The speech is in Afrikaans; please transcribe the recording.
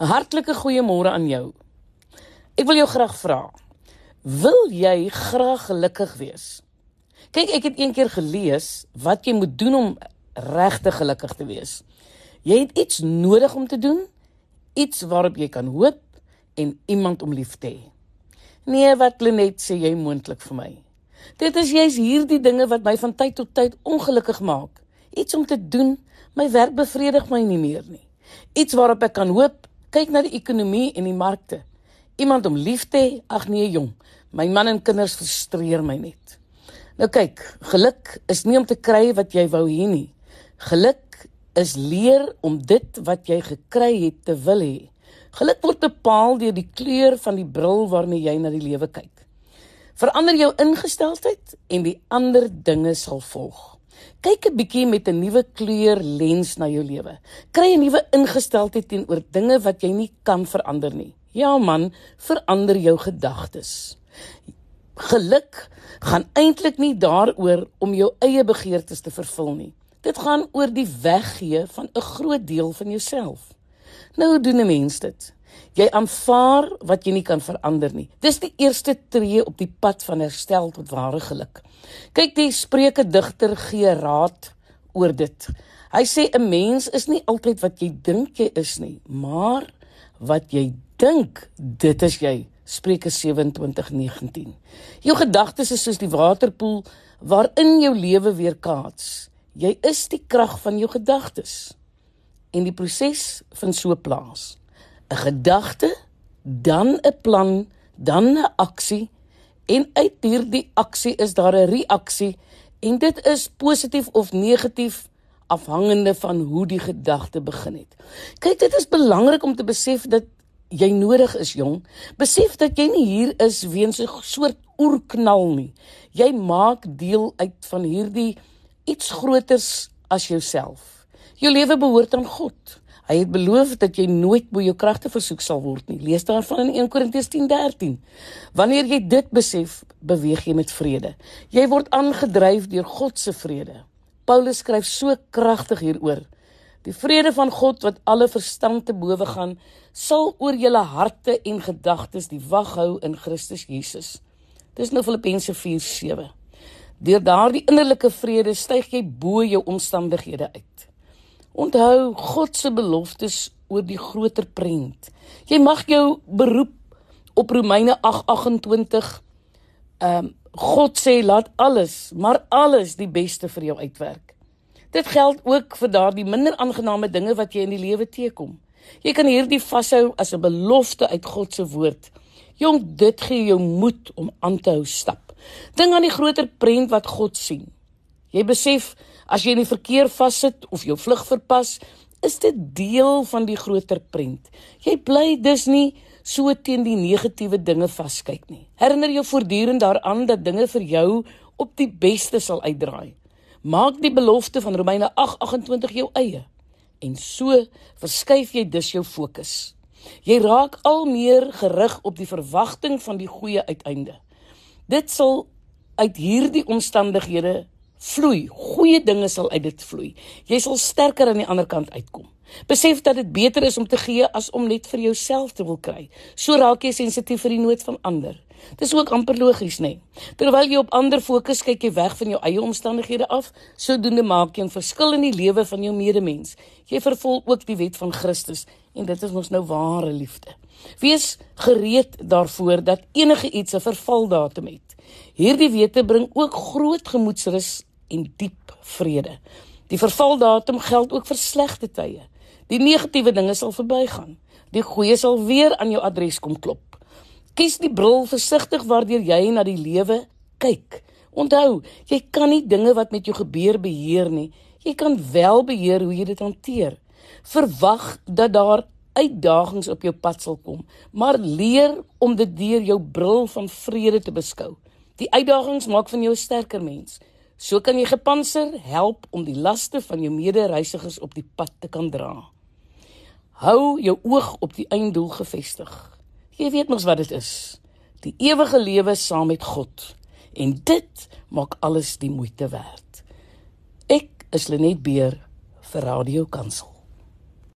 'n Hartlike goeiemôre aan jou. Ek wil jou graag vra. Wil jy graag gelukkig wees? Kyk, ek het eendag gelees wat jy moet doen om regtig gelukkig te wees. Jy het iets nodig om te doen, iets waarop jy kan hoop en iemand om lief te hê. Nee, wat Lenet sê jy moontlik vir my. Dit is juis hierdie dinge wat my van tyd tot tyd ongelukkig maak. Iets om te doen, my werk bevredig my nie meer nie. Iets waarop ek kan hoop, kyk na die ekonomie en die markte. Iemand om lief te hê, ag nee jong, my man en kinders frustreer my net. Nou kyk, geluk is nie om te kry wat jy wou hê nie. Geluk is leer om dit wat jy gekry het te wil hê. Geluk word bepaal deur die kleur van die bril waarmee jy na die lewe kyk. Verander jou ingesteldheid en die ander dinge sal volg. Kyk 'n bietjie met 'n nuwe kleur lens na jou lewe. Kry 'n nuwe ingesteldheid teenoor dinge wat jy nie kan verander nie. Ja man, verander jou gedagtes. Geluk gaan eintlik nie daaroor om jou eie begeertes te vervul nie. Dit gaan oor die weggee van 'n groot deel van jouself. Nou doen 'n mens dit? Jy aanvaar wat jy nie kan verander nie. Dis die eerste tree op die pad van herstel tot ware geluk. Kyk die Spreuke digter gee raad oor dit. Hy sê 'n mens is nie altyd wat jy dink jy is nie, maar wat jy dink, dit is jy. Spreuke 27:19. Jou gedagtes is soos die waterpoel waarin jou lewe weerkaats. Jy is die krag van jou gedagtes. En die proses vind so plaas. 'n Gedagte, dan 'n plan, dan 'n aksie En uit hierdie aksie is daar 'n reaksie en dit is positief of negatief afhangende van hoe die gedagte begin het. Kyk, dit is belangrik om te besef dat jy nodig is, jong. Besef dat jy nie hier is weens 'n soort oerknal nie. Jy maak deel uit van hierdie iets groters as jouself. Jou lewe behoort aan God. Hy het beloof dat jy nooit bo jou kragte versoek sal word nie. Lees daarvan in 1 Korintiërs 10:13. Wanneer jy dit besef, beweeg jy met vrede. Jy word aangedryf deur God se vrede. Paulus skryf so kragtig hieroor. Die vrede van God wat alle verstand te bowe gaan, sal oor julle harte en gedagtes die wag hou in Christus Jesus. Dis nou Filippense 4:7. Deur daardie innerlike vrede styg jy bo jou omstandighede uit. Onthou God se beloftes oor die groter prent. Jy mag jou beroep op Romeine 8:28. Ehm um, God sê laat alles, maar alles die beste vir jou uitwerk. Dit geld ook vir daardie minder aangename dinge wat jy in die lewe teekom. Jy kan hierdie vashou as 'n belofte uit God se woord. Jong, dit gee jou moed om aan te hou stap. Dink aan die groter prent wat God sien. Jy besef as jy in die verkeer vassit of jou vlug verpas, is dit deel van die groter prent. Jy bly dus nie so teen die negatiewe dinge vaskyk nie. Herinner jou voortdurend daaraan dat dinge vir jou op die beste sal uitdraai. Maak die belofte van Romeine 8:28 jou eie en so verskuif jy dus jou fokus. Jy raak al meer gerig op die verwagting van die goeie uiteinde. Dit sal uit hierdie omstandighede vloei. Goeie dinge sal uit dit vloei. Jy sal sterker aan die ander kant uitkom. Besef dat dit beter is om te gee as om net vir jouself te wil kry. So raak jy sensitief vir die nood van ander. Dis ook amper logies, nê? Nee. Terwyl jy op ander fokus, kyk jy weg van jou eie omstandighede af. Sodoende maak jy 'n verskil in die lewe van jou medemens. Jy vervul ook die wet van Christus en dit is mos nou ware liefde. Wees gereed daarvoor dat enige iets 'n vervaldatum het. Hierdie wete bring ook groot gemoedsrus en diep vrede. Die vervaldatum geld ook vir slegte tye. Die negatiewe dinge sal verbygaan. Die goeie sal weer aan jou adres kom klop. Kies die bril versigtig waardeur jy na die lewe kyk. Onthou, jy kan nie dinge wat met jou gebeur beheer nie. Jy kan wel beheer hoe jy dit hanteer. Verwag dat daar uitdagings op jou pad sal kom, maar leer om dit deur jou bril van vrede te beskou. Die uitdagings maak van jou 'n sterker mens. So kan jy gepanser help om die laste van jou medereisigers op die pad te kan dra. Hou jou oog op die einddoel gefestig. Jy weet mos wat dit is. Die ewige lewe saam met God. En dit maak alles die moeite werd. Ek is Lenet Beer vir Radio Kansel.